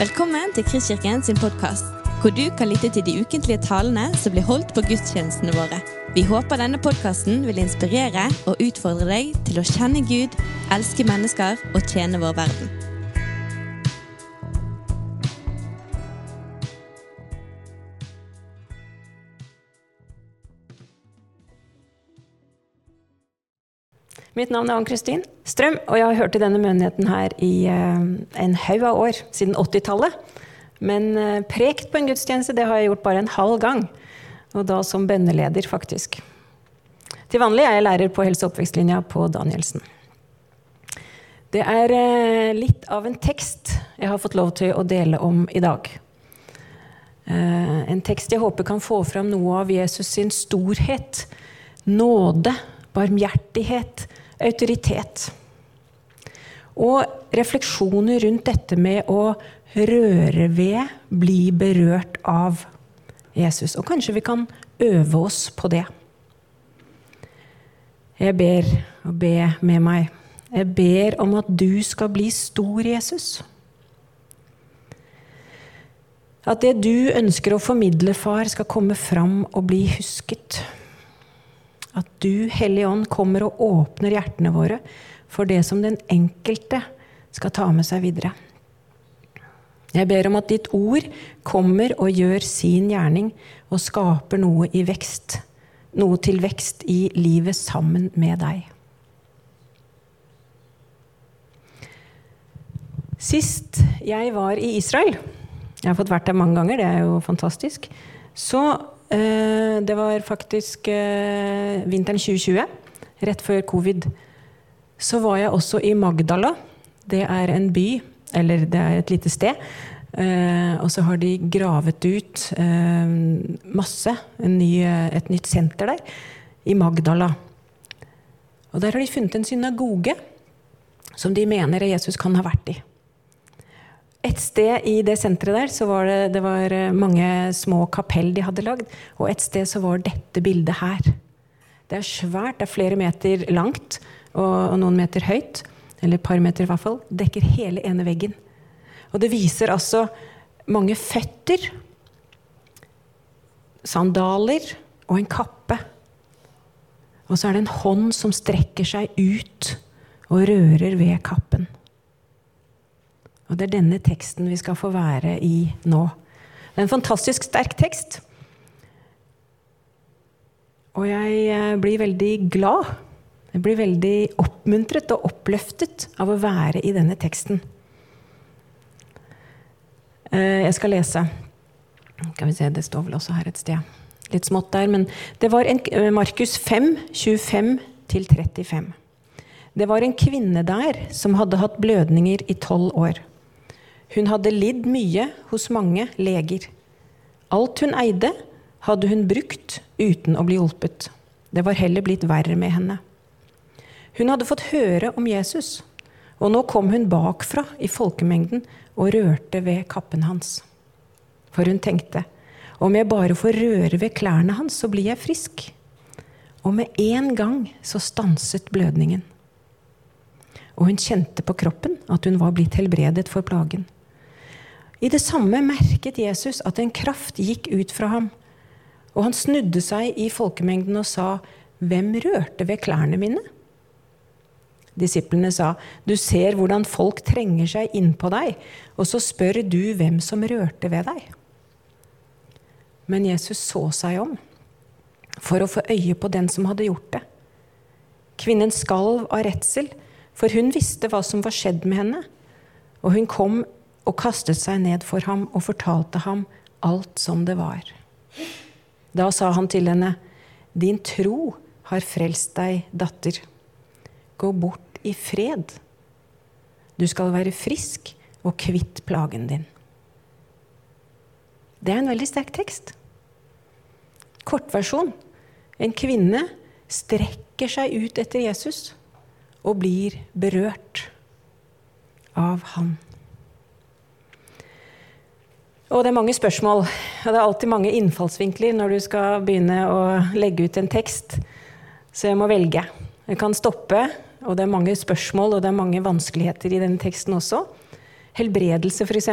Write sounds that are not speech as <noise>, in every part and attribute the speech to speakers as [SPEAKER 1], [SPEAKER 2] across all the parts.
[SPEAKER 1] Velkommen til Kristkirken sin podkast, hvor du kan lytte til de ukentlige talene som blir holdt på gudstjenestene våre. Vi håper denne podkasten vil inspirere og utfordre deg til å kjenne Gud, elske mennesker og tjene vår verden.
[SPEAKER 2] Mitt navn er Ann-Kristin Strøm, og jeg har hørt til denne menigheten her i eh, en haug av år, siden 80-tallet. Men eh, prekt på en gudstjeneste det har jeg gjort bare en halv gang, og da som bønneleder, faktisk. Til vanlig er jeg lærer på helse- og oppvekstlinja på Danielsen. Det er eh, litt av en tekst jeg har fått lov til å dele om i dag. En tekst jeg håper kan få fram noe av Jesus sin storhet, nåde, barmhjertighet, autoritet. Og refleksjoner rundt dette med å røre ved, bli berørt av Jesus. Og kanskje vi kan øve oss på det. Jeg ber, og be med meg. Jeg ber om at du skal bli stor, Jesus. At det du ønsker å formidle, far, skal komme fram og bli husket. At du, Hellige Ånd, kommer og åpner hjertene våre for det som den enkelte skal ta med seg videre. Jeg ber om at ditt ord kommer og gjør sin gjerning og skaper noe i vekst, noe til vekst i livet sammen med deg. Sist jeg var i Israel, jeg har fått vært der mange ganger, det er jo fantastisk, så Det var faktisk eh, vinteren 2020, rett før covid. Så var jeg også i Magdala. Det er en by, eller det er et lite sted. Eh, og så har de gravet ut eh, masse, ny, et nytt senter der, i Magdala. Og der har de funnet en synagoge som de mener Jesus kan ha vært i. Et sted i det senteret der så var det, det var mange små kapell de hadde lagd. Og et sted så var dette bildet her. Det er svært, det er flere meter langt og, og noen meter høyt. Eller et par meter, i hvert fall. Dekker hele ene veggen. Og det viser altså mange føtter, sandaler og en kappe. Og så er det en hånd som strekker seg ut og rører ved kappen. Og det er denne teksten vi skal få være i nå. Det er en fantastisk sterk tekst. Og jeg eh, blir veldig glad. Jeg blir veldig oppmuntret og oppløftet av å være i denne teksten. Eh, jeg skal lese. Skal vi se, Det står vel også her et sted. Litt smått der. Men det var eh, Markus 5, 25-35. Det var en kvinne der som hadde hatt blødninger i tolv år. Hun hadde lidd mye hos mange leger. Alt hun eide, hadde hun brukt uten å bli hjulpet. Det var heller blitt verre med henne. Hun hadde fått høre om Jesus, og nå kom hun bakfra i folkemengden og rørte ved kappen hans. For hun tenkte, om jeg bare får røre ved klærne hans, så blir jeg frisk. Og med en gang så stanset blødningen. Og hun kjente på kroppen at hun var blitt helbredet for plagen. I det samme merket Jesus at en kraft gikk ut fra ham. Og han snudde seg i folkemengden og sa, 'Hvem rørte ved klærne mine?' Disiplene sa, 'Du ser hvordan folk trenger seg innpå deg, og så spør du hvem som rørte ved deg.' Men Jesus så seg om for å få øye på den som hadde gjort det. Kvinnen skalv av redsel, for hun visste hva som var skjedd med henne, og hun kom og kastet seg ned for ham og fortalte ham alt som det var. Da sa han til henne, Din tro har frelst deg, datter. Gå bort i fred. Du skal være frisk og kvitt plagen din. Det er en veldig sterk tekst. Kortversjon. En kvinne strekker seg ut etter Jesus og blir berørt av han. Og det er mange spørsmål. Og det er alltid mange innfallsvinkler når du skal begynne å legge ut en tekst. Så jeg må velge. Jeg kan stoppe, og det er mange spørsmål og det er mange vanskeligheter i denne teksten også. Helbredelse, f.eks.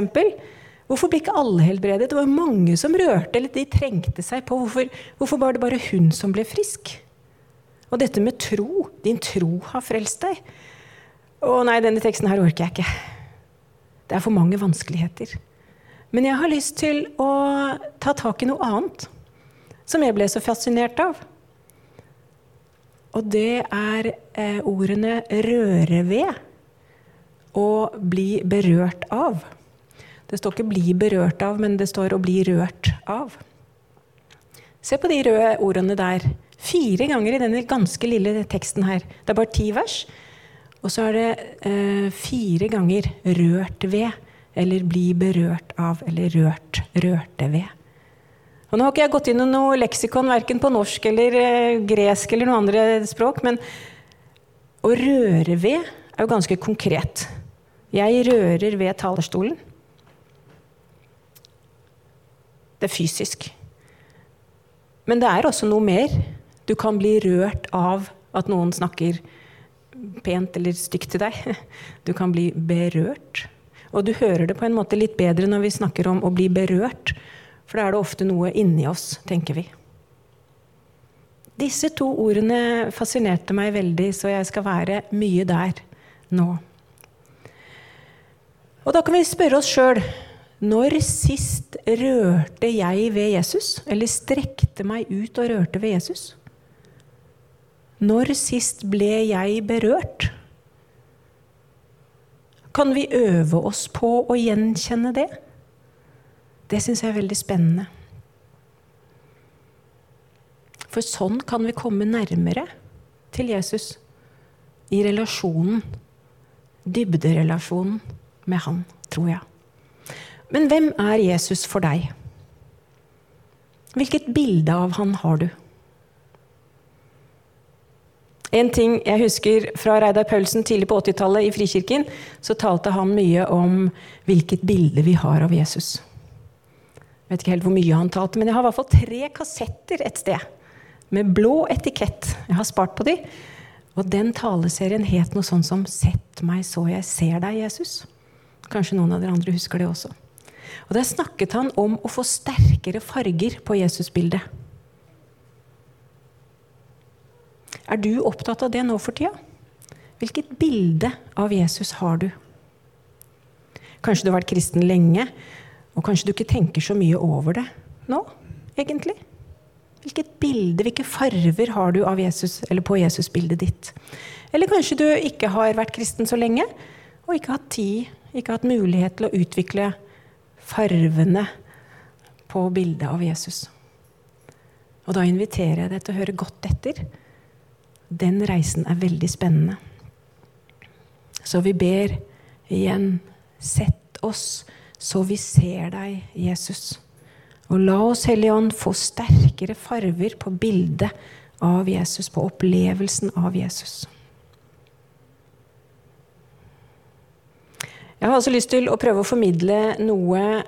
[SPEAKER 2] Hvorfor ble ikke alle helbredet? Det var mange som rørte, eller de trengte seg på. Hvorfor, hvorfor var det bare hun som ble frisk? Og dette med tro. Din tro har frelst deg. Å nei, denne teksten her orker jeg ikke. Det er for mange vanskeligheter. Men jeg har lyst til å ta tak i noe annet som jeg ble så fascinert av. Og det er eh, ordene 'røre ved' og 'bli berørt av'. Det står ikke 'bli berørt av', men det står 'å bli rørt av'. Se på de røde ordene der. Fire ganger i denne ganske lille teksten her. Det er bare ti vers. Og så er det eh, fire ganger 'rørt ved' eller 'bli berørt av' eller 'rørt', 'rørte ved'. Og nå har ikke jeg gått inn i noe leksikon verken på norsk eller eh, gresk eller noe andre språk, men å røre ved er jo ganske konkret. Jeg rører ved talerstolen. Det er fysisk. Men det er også noe mer. Du kan bli rørt av at noen snakker pent eller stygt til deg. Du kan bli berørt. Og du hører det på en måte litt bedre når vi snakker om å bli berørt, for da er det ofte noe inni oss, tenker vi. Disse to ordene fascinerte meg veldig, så jeg skal være mye der nå. Og da kan vi spørre oss sjøl når sist rørte jeg ved Jesus? Eller strekte meg ut og rørte ved Jesus? Når sist ble jeg berørt? Kan vi øve oss på å gjenkjenne det? Det syns jeg er veldig spennende. For sånn kan vi komme nærmere til Jesus i relasjonen, dybderelasjonen med han, tror jeg. Men hvem er Jesus for deg? Hvilket bilde av han har du? En ting jeg husker fra Reidar Paulsen tidlig på 80-tallet i Frikirken, så talte han mye om hvilket bilde vi har av Jesus. Jeg vet ikke helt hvor mye han talte, men jeg har i hvert fall tre kassetter et sted. Med blå etikett. Jeg har spart på de. Og den taleserien het noe sånn som 'Sett meg så jeg ser deg, Jesus'. Kanskje noen av dere andre husker det også. Og Der snakket han om å få sterkere farger på Jesusbildet. Er du opptatt av det nå for tida? Hvilket bilde av Jesus har du? Kanskje du har vært kristen lenge, og kanskje du ikke tenker så mye over det nå, egentlig? Hvilket bilde, hvilke farver har du av Jesus, eller på Jesusbildet ditt? Eller kanskje du ikke har vært kristen så lenge, og ikke hatt tid ikke hatt mulighet til å utvikle farvene på bildet av Jesus. Og da inviterer jeg deg til å høre godt etter. Den reisen er veldig spennende. Så vi ber igjen, sett oss så vi ser deg, Jesus. Og la oss, Hellige Ånd, få sterkere farver på bildet av Jesus, på opplevelsen av Jesus. Jeg har også lyst til å prøve å formidle noe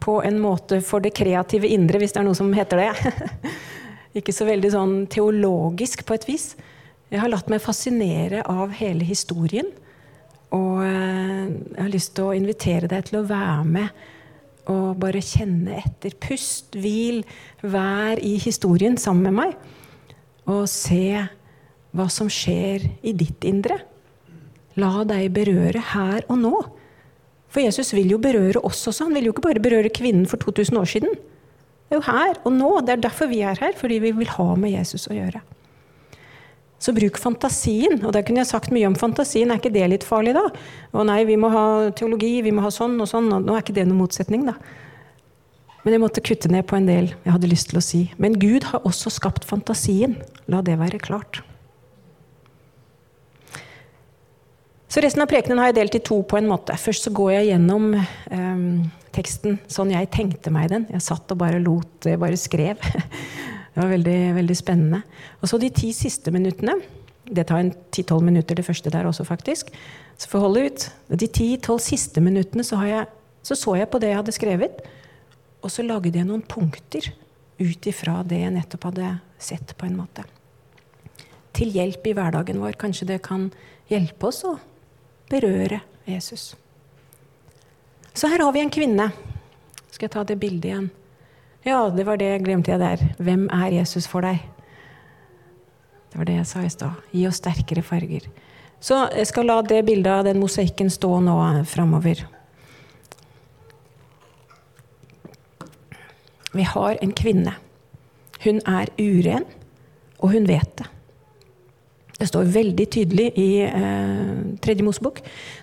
[SPEAKER 2] på en måte for det kreative indre, hvis det er noe som heter det. <laughs> Ikke så veldig sånn teologisk på et vis. Jeg har latt meg fascinere av hele historien. Og eh, jeg har lyst til å invitere deg til å være med og bare kjenne etter. Pust, hvil, vær i historien sammen med meg. Og se hva som skjer i ditt indre. La deg berøre her og nå. For Jesus vil jo berøre oss også. Han vil jo ikke bare berøre kvinnen for 2000 år siden. Det er jo her og nå. Det er derfor vi er her. Fordi vi vil ha med Jesus å gjøre. Så bruk fantasien. Og der kunne jeg sagt mye om fantasien. Er ikke det litt farlig, da? Å nei, vi må ha teologi, vi må ha sånn og sånn. Nå er ikke det noen motsetning, da. Men jeg måtte kutte ned på en del jeg hadde lyst til å si. Men Gud har også skapt fantasien. La det være klart. Så resten av prekenen har jeg delt i to på en måte. Først så går jeg gjennom eh, teksten sånn jeg tenkte meg den. Jeg satt og bare lot bare skrev. Det var veldig, veldig spennende. Og så de ti siste minuttene. Det tar en ti-tolv minutter, det første der også, faktisk. Så får holde ut. De ti-tolv siste minuttene så, jeg, så, så jeg på det jeg hadde skrevet, og så lagde jeg noen punkter ut ifra det jeg nettopp hadde sett, på en måte. Til hjelp i hverdagen vår. Kanskje det kan hjelpe oss å berøre Jesus. Så her har vi en kvinne. Skal jeg ta det bildet igjen? Ja, det var det jeg glemte jeg der. Hvem er Jesus for deg? Det var det jeg sa i stad. Gi oss sterkere farger. Så jeg skal la det bildet av den mosaikken stå nå framover. Vi har en kvinne. Hun er uren, og hun vet det. Det står veldig tydelig i eh, Tredje Mosebok.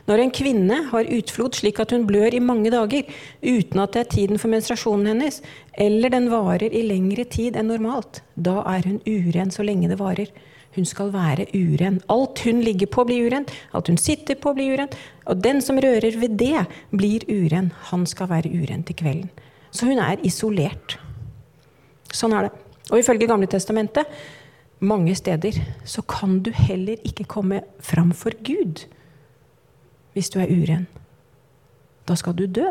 [SPEAKER 2] Når en kvinne har utflod slik at hun blør i mange dager uten at det er tiden for menstruasjonen hennes, eller den varer i lengre tid enn normalt, da er hun uren så lenge det varer. Hun skal være uren. Alt hun ligger på, blir urent. Alt hun sitter på, blir urent. Og den som rører ved det, blir uren. Han skal være uren til kvelden. Så hun er isolert. Sånn er det. Og ifølge Gamle Testamentet mange steder så kan du heller ikke komme fram for Gud hvis du er uren. Da skal du dø.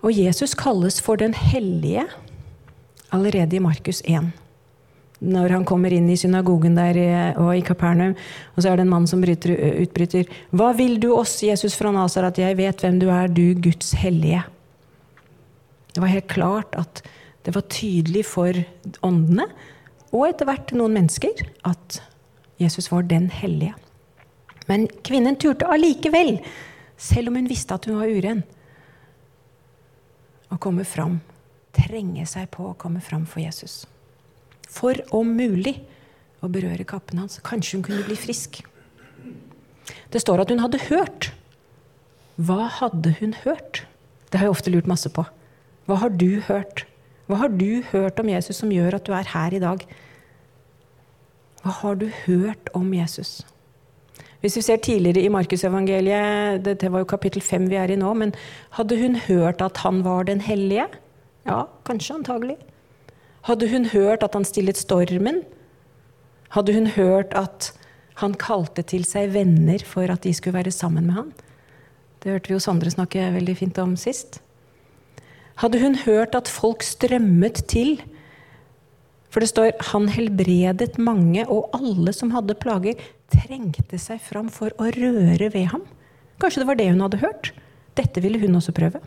[SPEAKER 2] Og Jesus kalles for den hellige allerede i Markus 1. Når han kommer inn i synagogen der og i Kapernaum, og så er det en mann som bryter, utbryter Hva vil du oss, Jesus fra Nasaret, jeg vet hvem du er, du Guds hellige? Det var helt klart at det var tydelig for åndene, og etter hvert noen mennesker, at Jesus var den hellige. Men kvinnen turte allikevel, selv om hun visste at hun var uren, å komme fram, trenge seg på å komme fram for Jesus. For om mulig å berøre kappen hans. Kanskje hun kunne bli frisk. Det står at hun hadde hørt. Hva hadde hun hørt? Det har jeg ofte lurt masse på. Hva har du hørt? Hva har du hørt om Jesus som gjør at du er her i dag? Hva har du hørt om Jesus? Hvis vi ser tidligere i Markusevangeliet, dette var jo kapittel 5 vi er i nå, men hadde hun hørt at han var den hellige? Ja, kanskje, antagelig. Hadde hun hørt at han stillet stormen? Hadde hun hørt at han kalte til seg venner for at de skulle være sammen med han? Det hørte vi jo Sondre snakke veldig fint om sist. Hadde hun hørt at folk strømmet til For det står 'han helbredet mange', og alle som hadde plager, trengte seg fram for å røre ved ham. Kanskje det var det hun hadde hørt? Dette ville hun også prøve.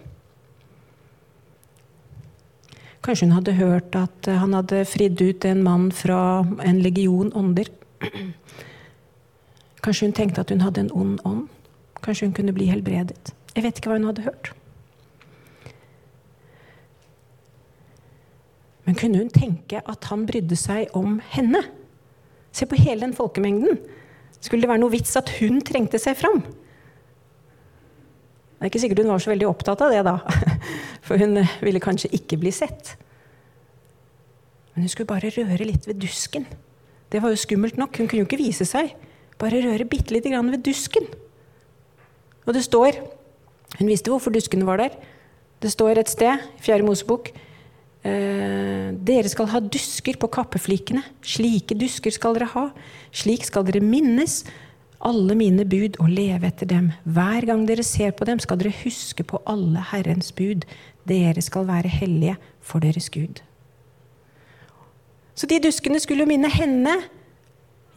[SPEAKER 2] Kanskje hun hadde hørt at han hadde fridd ut en mann fra en legion ånder. Kanskje hun tenkte at hun hadde en ond ånd. Kanskje hun kunne bli helbredet. Jeg vet ikke hva hun hadde hørt. Men kunne hun tenke at han brydde seg om henne? Se på hele den folkemengden. Skulle det være noe vits at hun trengte seg fram? Det er ikke sikkert hun var så veldig opptatt av det da, <laughs> for hun ville kanskje ikke bli sett. Men hun skulle bare røre litt ved dusken. Det var jo skummelt nok. Hun kunne jo ikke vise seg. Bare røre bitte lite grann ved dusken. Og det står Hun visste hvorfor duskene var der. Det står et sted, i Fjerde Mosebok, Eh, dere skal ha dusker på kappeflikene. Slike dusker skal dere ha. Slik skal dere minnes alle mine bud og leve etter dem. Hver gang dere ser på dem, skal dere huske på alle Herrens bud. Dere skal være hellige for deres Gud. Så de duskene skulle jo minne henne,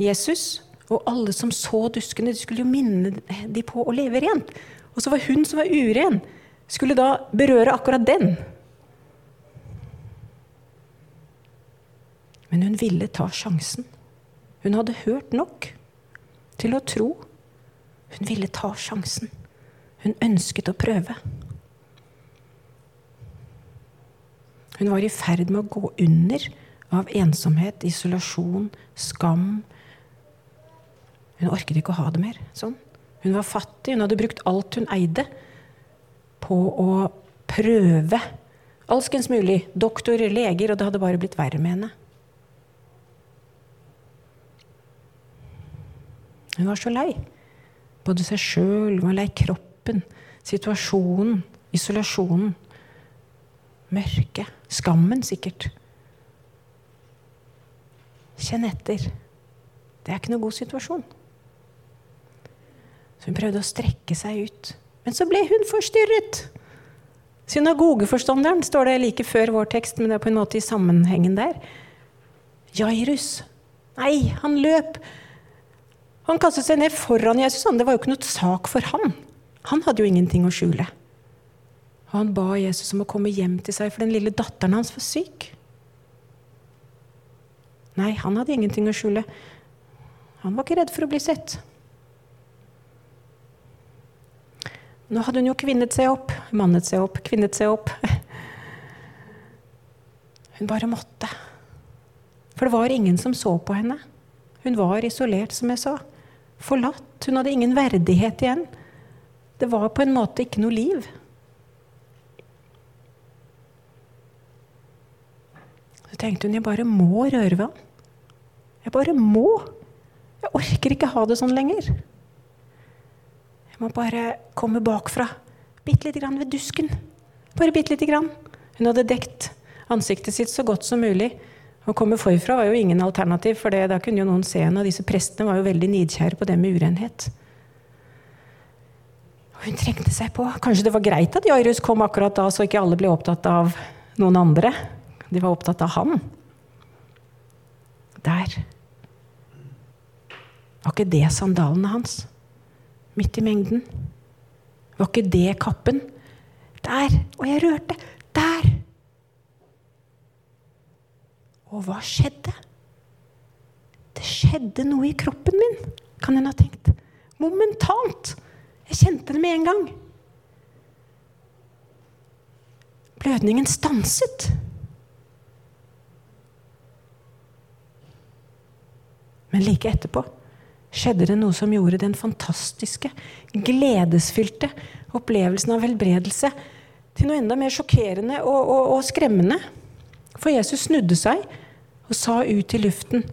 [SPEAKER 2] Jesus, og alle som så duskene, de skulle jo minne de på å leve rent. Og så var hun som var uren, skulle da berøre akkurat den. Men hun ville ta sjansen. Hun hadde hørt nok til å tro. Hun ville ta sjansen. Hun ønsket å prøve. Hun var i ferd med å gå under av ensomhet, isolasjon, skam. Hun orket ikke å ha det mer sånn. Hun var fattig. Hun hadde brukt alt hun eide, på å prøve alskens mulig. Doktorer, leger, og det hadde bare blitt verre med henne. Hun var så lei. Både seg sjøl, hun var lei kroppen, situasjonen, isolasjonen. Mørket. Skammen, sikkert. Kjenn etter. Det er ikke noe god situasjon. Så hun prøvde å strekke seg ut. Men så ble hun forstyrret. Synagogeforstanderen står det like før vår tekst, men det er på en måte i sammenhengen der. Jairus. Nei, han løp Han kastet seg ned foran Jesus. han. Det var jo ikke noe sak for han. Han hadde jo ingenting å skjule. Og han ba Jesus om å komme hjem til seg, for den lille datteren hans var syk. Nei, han hadde ingenting å skjule. Han var ikke redd for å bli sett. Nå hadde hun jo kvinnet seg opp, mannet seg opp, kvinnet seg opp. Hun bare måtte. For det var ingen som så på henne. Hun var isolert, som jeg sa. Forlatt. Hun hadde ingen verdighet igjen. Det var på en måte ikke noe liv. Så tenkte hun jeg bare må røre ved ham. Jeg bare må. Jeg orker ikke ha det sånn lenger. Jeg må bare komme bakfra. Bitte lite grann ved dusken. Bare bitte lite grann. Hun hadde dekt ansiktet sitt så godt som mulig. Å komme forfra var jo ingen alternativ, for det, da kunne jo noen se henne. Og disse prestene var jo veldig nidkjære på det med urenhet. Og hun trengte seg på. Kanskje det var greit at Jairus kom akkurat da, så ikke alle ble opptatt av noen andre. De var opptatt av han. Der. Var ikke det sandalene hans? Midt i mengden. Var ikke det kappen? Der! Og jeg rørte. Der! Og hva skjedde? Det skjedde noe i kroppen min, kan en ha tenkt. Momentant. Jeg kjente det med en gang. Blødningen stanset. Men like etterpå skjedde det noe som gjorde den fantastiske, gledesfylte opplevelsen av helbredelse til noe enda mer sjokkerende og, og, og skremmende. For Jesus snudde seg og sa ut i luften,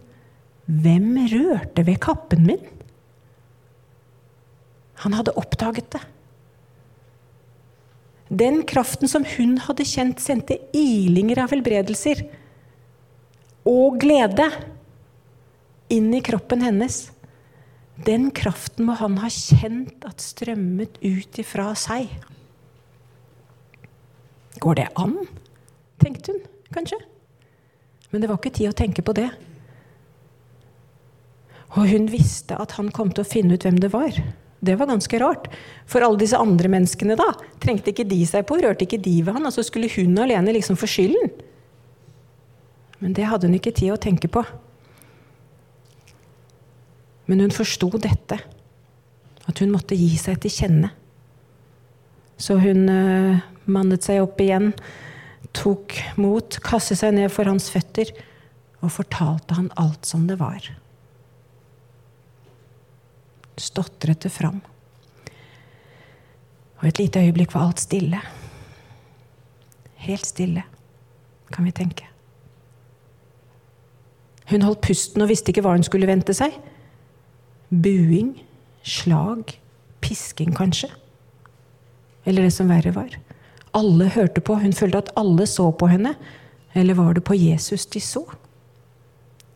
[SPEAKER 2] 'Hvem rørte ved kappen min?' Han hadde oppdaget det. Den kraften som hun hadde kjent, sendte ilinger av helbredelser og glede inn i kroppen hennes. Den kraften må han ha kjent at strømmet ut ifra seg. Går det an? tenkte hun kanskje. Men det var ikke tid å tenke på det. Og hun visste at han kom til å finne ut hvem det var. Det var ganske rart. For alle disse andre menneskene, da, trengte ikke de seg på? Rørte ikke de ved han? Altså skulle hun alene liksom få skylden? Men det hadde hun ikke tid å tenke på. Men hun forsto dette, at hun måtte gi seg til kjenne. Så hun uh, mannet seg opp igjen, tok mot, kastet seg ned for hans føtter og fortalte han alt som det var. Stotret det fram. Og et lite øyeblikk var alt stille. Helt stille, kan vi tenke. Hun holdt pusten og visste ikke hva hun skulle vente seg. Buing, slag, pisking kanskje. Eller det som verre var. Alle hørte på, hun følte at alle så på henne. Eller var det på Jesus de så?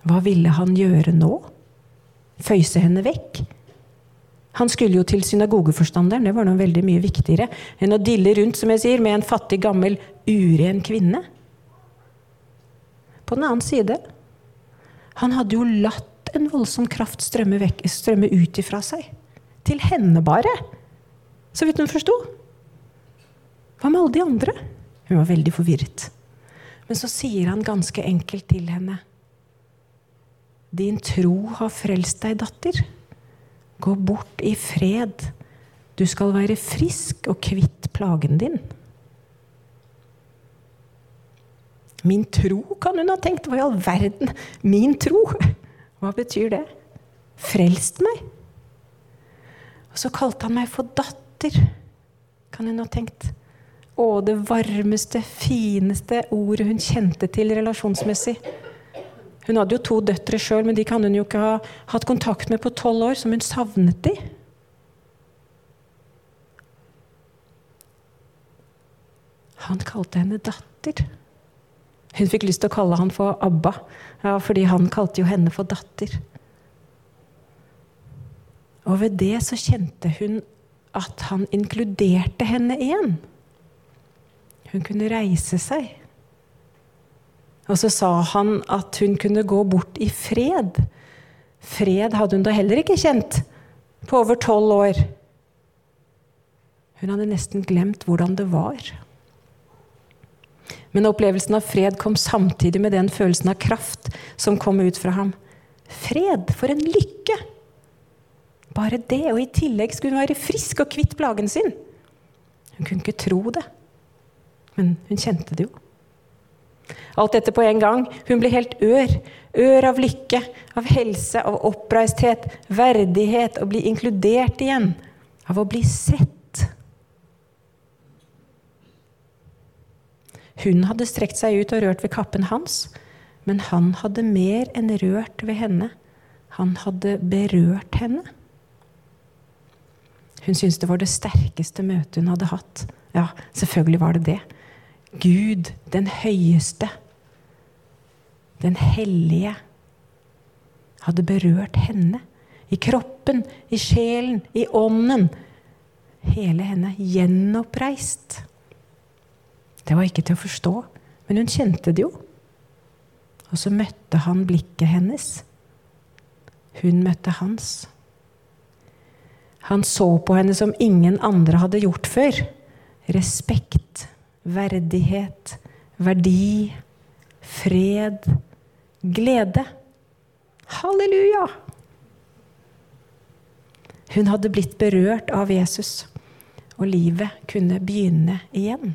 [SPEAKER 2] Hva ville han gjøre nå? Føyse henne vekk? Han skulle jo til synagogeforstanderen, det var noe veldig mye viktigere enn å dille rundt som jeg sier, med en fattig, gammel, uren kvinne. På den annen side Han hadde jo latt en voldsom kraft strømme, vekk, strømme ut ifra seg. Til henne bare. Så vidt hun forsto. Hva med alle de andre? Hun var veldig forvirret. Men så sier han ganske enkelt til henne. Din tro har frelst deg, datter. Gå bort i fred. Du skal være frisk og kvitt plagen din. Min tro, kan hun ha tenkt. Hva i all verden? Min tro? Hva betyr det? Frelst meg? Og så kalte han meg for datter, kan hun ha tenkt. Å, det varmeste, fineste ordet hun kjente til relasjonsmessig. Hun hadde jo to døtre sjøl, men de kan hun jo ikke ha hatt kontakt med på tolv år, som hun savnet de. Han kalte henne datter. Hun fikk lyst til å kalle han for Abba, ja, fordi han kalte jo henne for datter. Og ved det så kjente hun at han inkluderte henne igjen. Hun kunne reise seg. Og så sa han at hun kunne gå bort i fred. Fred hadde hun da heller ikke kjent på over tolv år. Hun hadde nesten glemt hvordan det var. Men opplevelsen av fred kom samtidig med den følelsen av kraft som kom ut fra ham. Fred! For en lykke! Bare det, og i tillegg skulle hun være frisk og kvitt plagen sin. Hun kunne ikke tro det, men hun kjente det jo. Alt dette på en gang. Hun ble helt ør. Ør av lykke, av helse, av oppreisthet, verdighet, å bli inkludert igjen. Av å bli sett. Hun hadde strekt seg ut og rørt ved kappen hans, men han hadde mer enn rørt ved henne. Han hadde berørt henne. Hun syntes det var det sterkeste møtet hun hadde hatt. Ja, selvfølgelig var det det. Gud, den høyeste, den hellige, hadde berørt henne. I kroppen, i sjelen, i ånden. Hele henne gjenoppreist. Det var ikke til å forstå, men hun kjente det jo. Og så møtte han blikket hennes. Hun møtte hans. Han så på henne som ingen andre hadde gjort før. Respekt, verdighet, verdi, fred, glede. Halleluja! Hun hadde blitt berørt av Jesus, og livet kunne begynne igjen.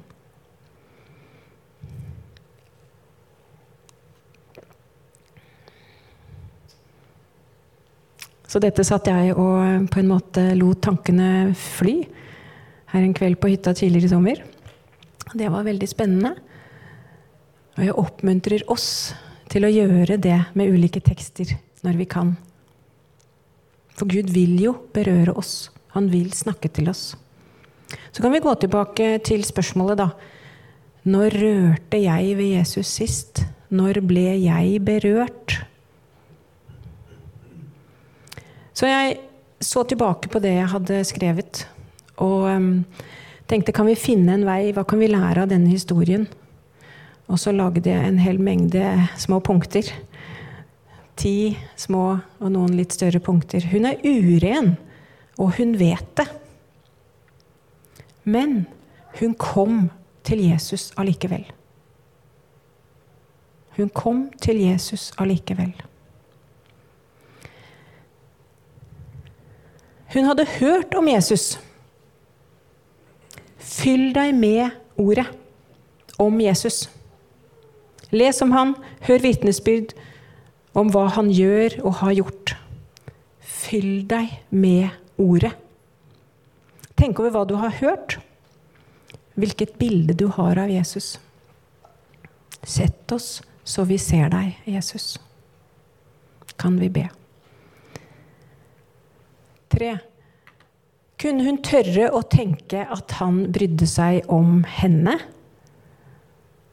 [SPEAKER 2] Så dette satt jeg og på en måte lot tankene fly her en kveld på hytta tidligere i sommer. Det var veldig spennende. Og jeg oppmuntrer oss til å gjøre det med ulike tekster når vi kan. For Gud vil jo berøre oss. Han vil snakke til oss. Så kan vi gå tilbake til spørsmålet, da. Når rørte jeg ved Jesus sist? Når ble jeg berørt? Så jeg så tilbake på det jeg hadde skrevet, og um, tenkte kan vi finne en vei, hva kan vi lære av denne historien? Og så lagde jeg en hel mengde små punkter. Ti små og noen litt større punkter. Hun er uren, og hun vet det. Men hun kom til Jesus allikevel. Hun kom til Jesus allikevel. Hun hadde hørt om Jesus. Fyll deg med ordet om Jesus. Les om han, hør vitnesbyrd om hva han gjør og har gjort. Fyll deg med ordet. Tenk over hva du har hørt, hvilket bilde du har av Jesus. Sett oss så vi ser deg, Jesus. Kan vi be. Tre. Kunne hun tørre å tenke at han brydde seg om henne?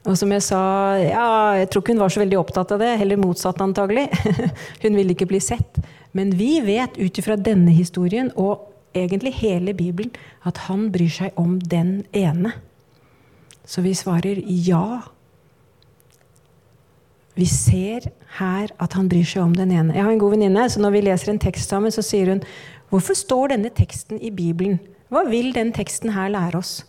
[SPEAKER 2] Og som jeg sa, ja, jeg tror ikke hun var så veldig opptatt av det. Heller motsatt, antagelig. <laughs> hun ville ikke bli sett. Men vi vet ut ifra denne historien og egentlig hele Bibelen at han bryr seg om den ene. Så vi svarer ja. Vi ser her at han bryr seg om den ene. Jeg har en god venninne, så når vi leser en tekst sammen, så sier hun Hvorfor står denne teksten i Bibelen? Hva vil den teksten her lære oss?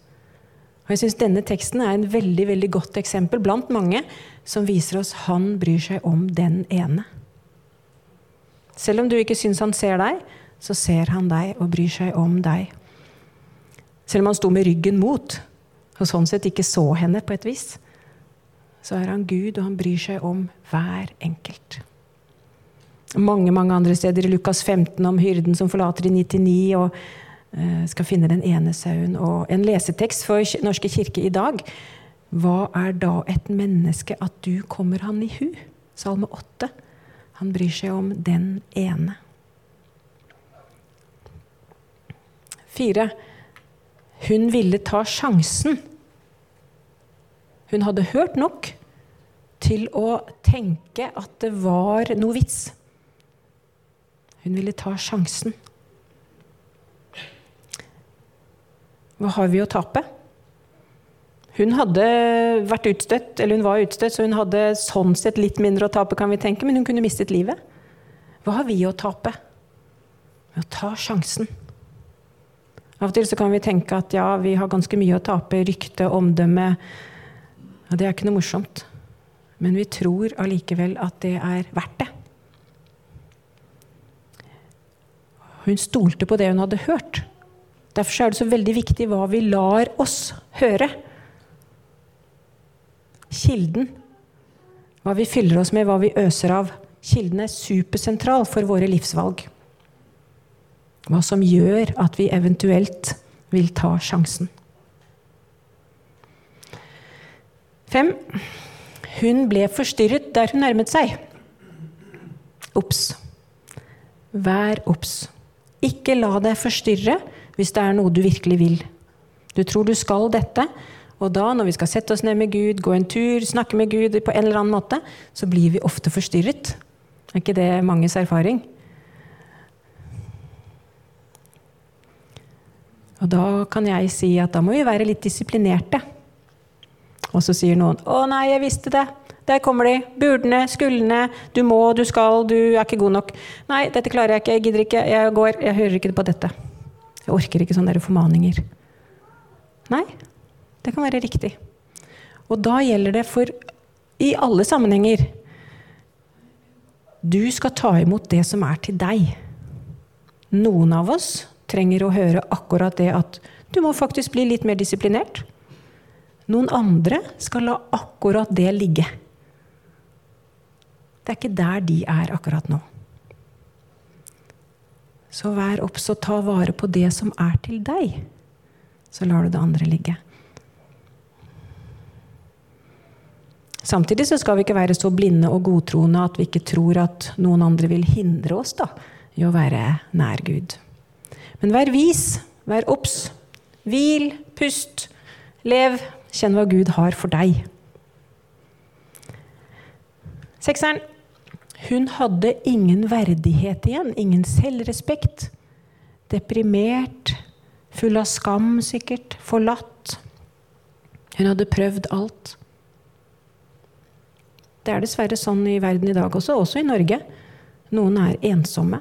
[SPEAKER 2] Og jeg synes Denne teksten er en veldig veldig godt eksempel blant mange som viser oss han bryr seg om den ene. Selv om du ikke syns han ser deg, så ser han deg og bryr seg om deg. Selv om han sto med ryggen mot og sånn sett ikke så henne på et vis, så er han Gud, og han bryr seg om hver enkelt mange mange andre steder i Lukas 15 om hyrden som forlater i 99 og uh, skal finne den ene sauen. Og en lesetekst for Norske kirke i dag. Hva er da et menneske at du kommer han i hu? Salme 8. Han bryr seg om den ene. Fire. Hun ville ta sjansen. Hun hadde hørt nok til å tenke at det var noe vits. Hun ville ta sjansen. Hva har vi å tape? Hun hadde vært utstøtt, eller hun var utstøtt, så hun hadde sånn sett litt mindre å tape, kan vi tenke, men hun kunne mistet livet. Hva har vi å tape? Ved å ta sjansen. Av og til så kan vi tenke at ja, vi har ganske mye å tape. Rykte, omdømme. Ja, det er ikke noe morsomt. Men vi tror allikevel at det er verdt det. Hun stolte på det hun hadde hørt. Derfor er det så veldig viktig hva vi lar oss høre. Kilden. Hva vi fyller oss med, hva vi øser av. Kilden er supersentral for våre livsvalg. Hva som gjør at vi eventuelt vil ta sjansen. Fem. Hun ble forstyrret der hun nærmet seg. Obs. Vær obs. Ikke la deg forstyrre hvis det er noe du virkelig vil. Du tror du skal dette, og da, når vi skal sette oss ned med Gud, gå en tur, snakke med Gud på en eller annen måte, så blir vi ofte forstyrret. Er ikke det manges erfaring? Og da kan jeg si at da må vi være litt disiplinerte. Og så sier noen 'Å nei, jeg visste det'. Der kommer de. Burdene, skuldrene. Du må, du skal, du er ikke god nok. Nei, dette klarer jeg ikke, jeg gidder ikke, jeg går. Jeg hører ikke på dette. Jeg orker ikke sånne formaninger. Nei, det kan være riktig. Og da gjelder det for i alle sammenhenger Du skal ta imot det som er til deg. Noen av oss trenger å høre akkurat det at du må faktisk bli litt mer disiplinert. Noen andre skal la akkurat det ligge. Det er ikke der de er akkurat nå. Så vær obs og ta vare på det som er til deg. Så lar du det andre ligge. Samtidig så skal vi ikke være så blinde og godtroende at vi ikke tror at noen andre vil hindre oss da, i å være nær Gud. Men vær vis, vær obs. Hvil, pust, lev. Kjenn hva Gud har for deg. Sekseren. Hun hadde ingen verdighet igjen, ingen selvrespekt. Deprimert, full av skam sikkert, forlatt. Hun hadde prøvd alt. Det er dessverre sånn i verden i dag også, også i Norge. Noen er ensomme.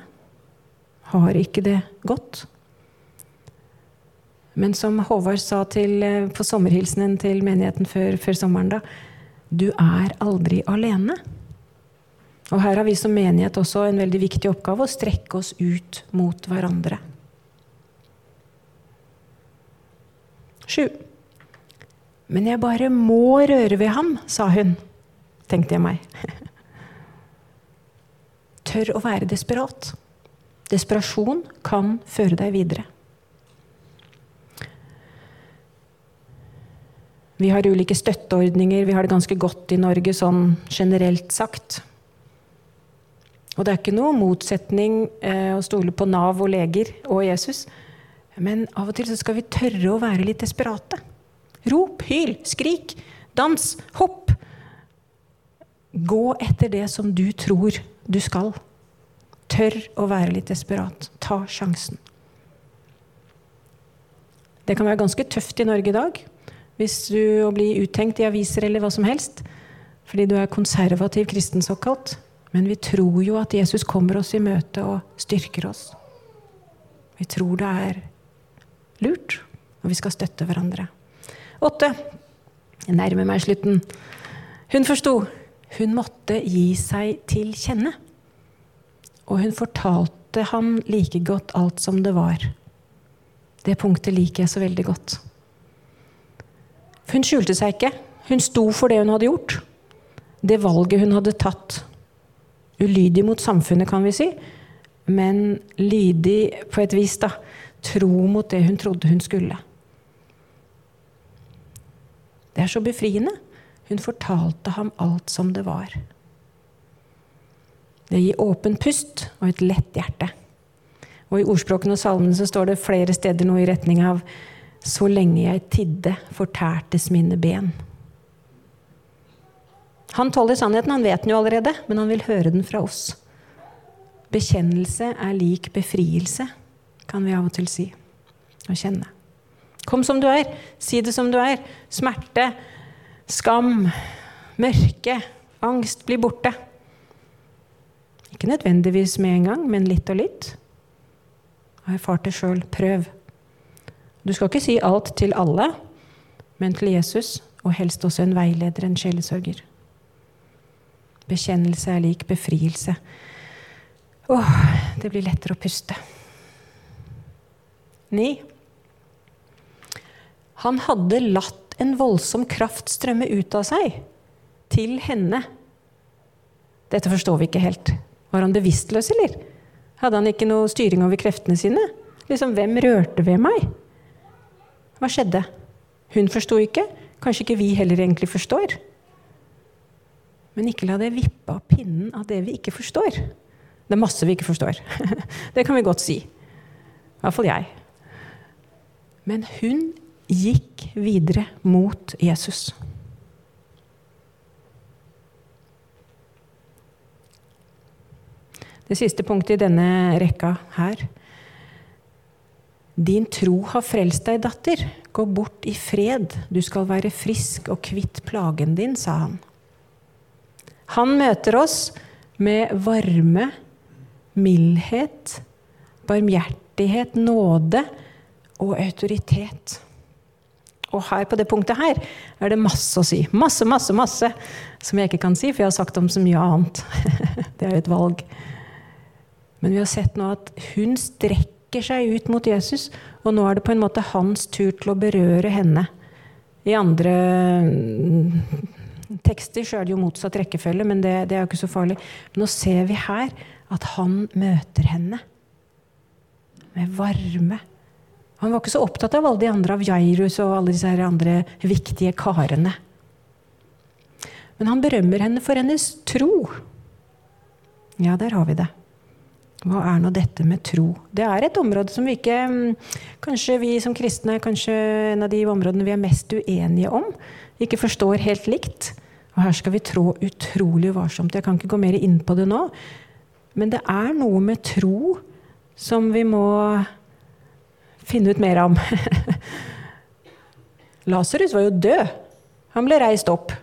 [SPEAKER 2] Har ikke det godt. Men som Håvard sa til, på sommerhilsenen til menigheten før, før sommeren, da Du er aldri alene. Og her har vi som menighet også en veldig viktig oppgave å strekke oss ut mot hverandre. Sju. Men jeg bare må røre ved ham, sa hun, tenkte jeg meg. <laughs> Tør å være desperat. Desperasjon kan føre deg videre. Vi har ulike støtteordninger, vi har det ganske godt i Norge sånn generelt sagt. Og det er ikke noe motsetning eh, å stole på Nav og leger og Jesus. Men av og til så skal vi tørre å være litt desperate. Rop, hyl, skrik, dans, hopp. Gå etter det som du tror du skal. Tør å være litt desperat. Ta sjansen. Det kan være ganske tøft i Norge i dag hvis du blir uttenkt i aviser eller hva som helst fordi du er konservativ kristen såkalt. Men vi tror jo at Jesus kommer oss i møte og styrker oss. Vi tror det er lurt, og vi skal støtte hverandre. Åtte. Jeg nærmer meg slutten. Hun forsto. Hun måtte gi seg til kjenne. Og hun fortalte ham like godt alt som det var. Det punktet liker jeg så veldig godt. Hun skjulte seg ikke. Hun sto for det hun hadde gjort. Det valget hun hadde tatt ulydig mot samfunnet, kan vi si, men lydig på et vis, da. Tro mot det hun trodde hun skulle. Det er så befriende. Hun fortalte ham alt som det var. Det gir åpen pust og et lett hjerte. Og I ordspråkene og salmene så står det flere steder noe i retning av Så lenge jeg tidde, fortærtes mine ben. Han tåler sannheten, han vet den jo allerede, men han vil høre den fra oss. Bekjennelse er lik befrielse, kan vi av og til si og kjenne. Kom som du er. Si det som du er. Smerte, skam, mørke, angst blir borte. Ikke nødvendigvis med en gang, men litt og litt. Jeg har erfart det sjøl. Prøv. Du skal ikke si alt til alle, men til Jesus, og helst også en veileder, en sjelesørger. Bekjennelse er lik befrielse. Åh, det blir lettere å puste. Ni. Han hadde latt en voldsom kraft strømme ut av seg, til henne. Dette forstår vi ikke helt. Var han bevisstløs, eller? Hadde han ikke noe styring over kreftene sine? Liksom, hvem rørte ved meg? Hva skjedde? Hun forsto ikke. Kanskje ikke vi heller egentlig forstår. Men ikke la det vippe av pinnen av det vi ikke forstår. Det er masse vi ikke forstår. <laughs> det kan vi godt si. I hvert fall jeg. Men hun gikk videre mot Jesus. Det siste punktet i denne rekka her. Din tro har frelst deg, datter. Gå bort i fred. Du skal være frisk og kvitt plagen din, sa han. Han møter oss med varme, mildhet, barmhjertighet, nåde og autoritet. Og her på det punktet her er det masse å si. Masse, masse, masse som jeg ikke kan si, for jeg har sagt om så mye annet. <laughs> det er jo et valg. Men vi har sett nå at hun strekker seg ut mot Jesus, og nå er det på en måte hans tur til å berøre henne. I andre mm, tekster så er det jo motsatt rekkefølge, men det, det er jo ikke så farlig. Nå ser vi her at han møter henne med varme. Han var ikke så opptatt av alle de andre, av Jairus og alle disse andre viktige karene. Men han berømmer henne for hennes tro. Ja, der har vi det. Hva er nå dette med tro? Det er et område som vi ikke mm, Kanskje vi som kristne kanskje en av de områdene vi er mest uenige om. Ikke forstår helt likt. Og her skal vi trå utrolig varsomt. Jeg kan ikke gå mer inn på det nå. Men det er noe med tro som vi må finne ut mer om. <laughs> Lasarus var jo død. Han ble reist opp.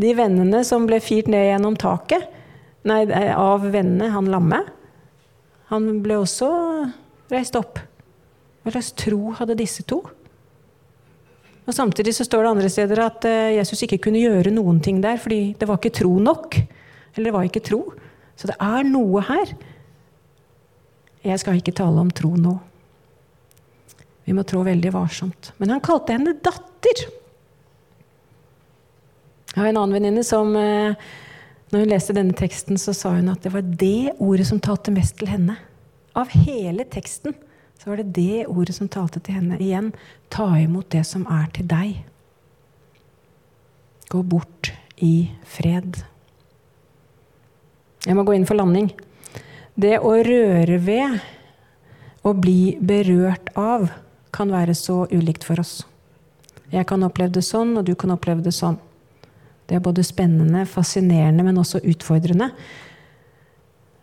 [SPEAKER 2] De vennene som ble firt ned gjennom taket, Nei, av vennene, han lamme. Han ble også reist opp. Hva slags tro hadde disse to? Og Samtidig så står det andre steder at eh, Jesus ikke kunne gjøre noen ting der, fordi det var ikke tro nok. Eller det var ikke tro. Så det er noe her. Jeg skal ikke tale om tro nå. Vi må trå veldig varsomt. Men han kalte henne datter. Jeg har en annen venninne som eh, når hun leste denne teksten, så sa hun at det var det ordet som talte mest til henne. Av hele teksten så var det det ordet som talte til henne. Igjen ta imot det som er til deg. Gå bort i fred. Jeg må gå inn for landing. Det å røre ved og bli berørt av kan være så ulikt for oss. Jeg kan oppleve det sånn, og du kan oppleve det sånn. Det er både spennende, fascinerende, men også utfordrende.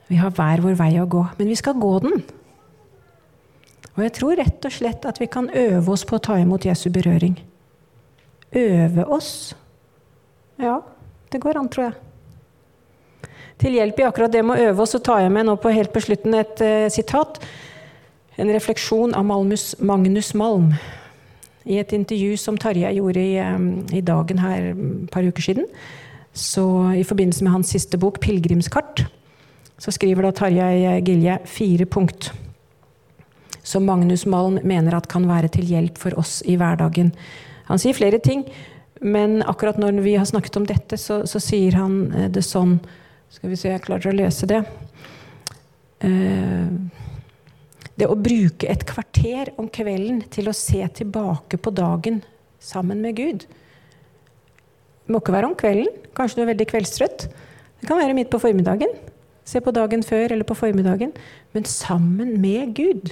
[SPEAKER 2] Vi har hver vår vei å gå, men vi skal gå den. Og jeg tror rett og slett at vi kan øve oss på å ta imot Jesu berøring. Øve oss. Ja, det går an, tror jeg. Til hjelp i akkurat det med å øve oss, så tar jeg med nå på helt på slutten et uh, sitat. En refleksjon av Malmus, Magnus Malm. I et intervju som Tarjei gjorde i, i, Dagen her et par uker siden, så i forbindelse med hans siste bok, 'Pilegrimskart', så skriver da Tarjei Gilje fire punkt som Magnus Malm mener at kan være til hjelp for oss i hverdagen. Han sier flere ting, men akkurat når vi har snakket om dette, så, så sier han eh, det sånn Skal vi se, jeg klarer å lese det. Uh, det å bruke et kvarter om kvelden til å se tilbake på dagen sammen med Gud. Det må ikke være om kvelden. Kanskje du er veldig kveldstrøtt. Det kan være midt på formiddagen. Se på dagen før eller på formiddagen. Men sammen med Gud.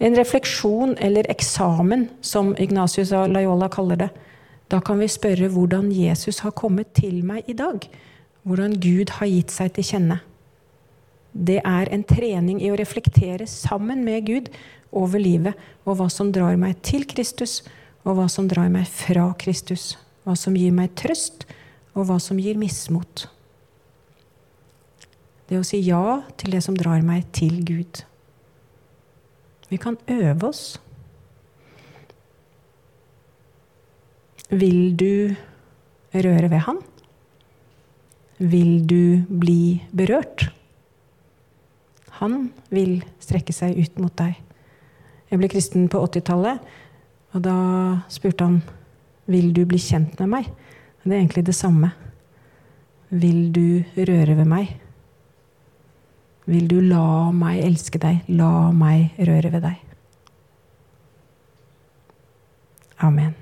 [SPEAKER 2] En refleksjon eller eksamen, som Ignatius av Layola kaller det. Da kan vi spørre hvordan Jesus har kommet til meg i dag. Hvordan Gud har gitt seg til kjenne det er en trening i å reflektere sammen med Gud over livet og hva som drar meg til Kristus, og hva som drar meg fra Kristus. Hva som gir meg trøst, og hva som gir mismot. Det å si ja til det som drar meg til Gud. Vi kan øve oss. Vil du røre ved Han? Vil du bli berørt? Han vil strekke seg ut mot deg. Jeg ble kristen på 80-tallet, og da spurte han vil du bli kjent med meg. Det er egentlig det samme. Vil du røre ved meg? Vil du la meg elske deg? La meg røre ved deg. Amen.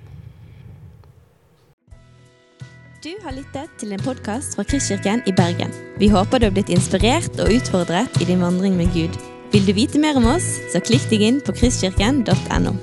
[SPEAKER 1] Du har lyttet til en podkast fra Kristkirken i Bergen. Vi håper du har blitt inspirert og utfordret i din vandring med Gud. Vil du vite mer om oss, så klikk deg inn på kristkirken.no.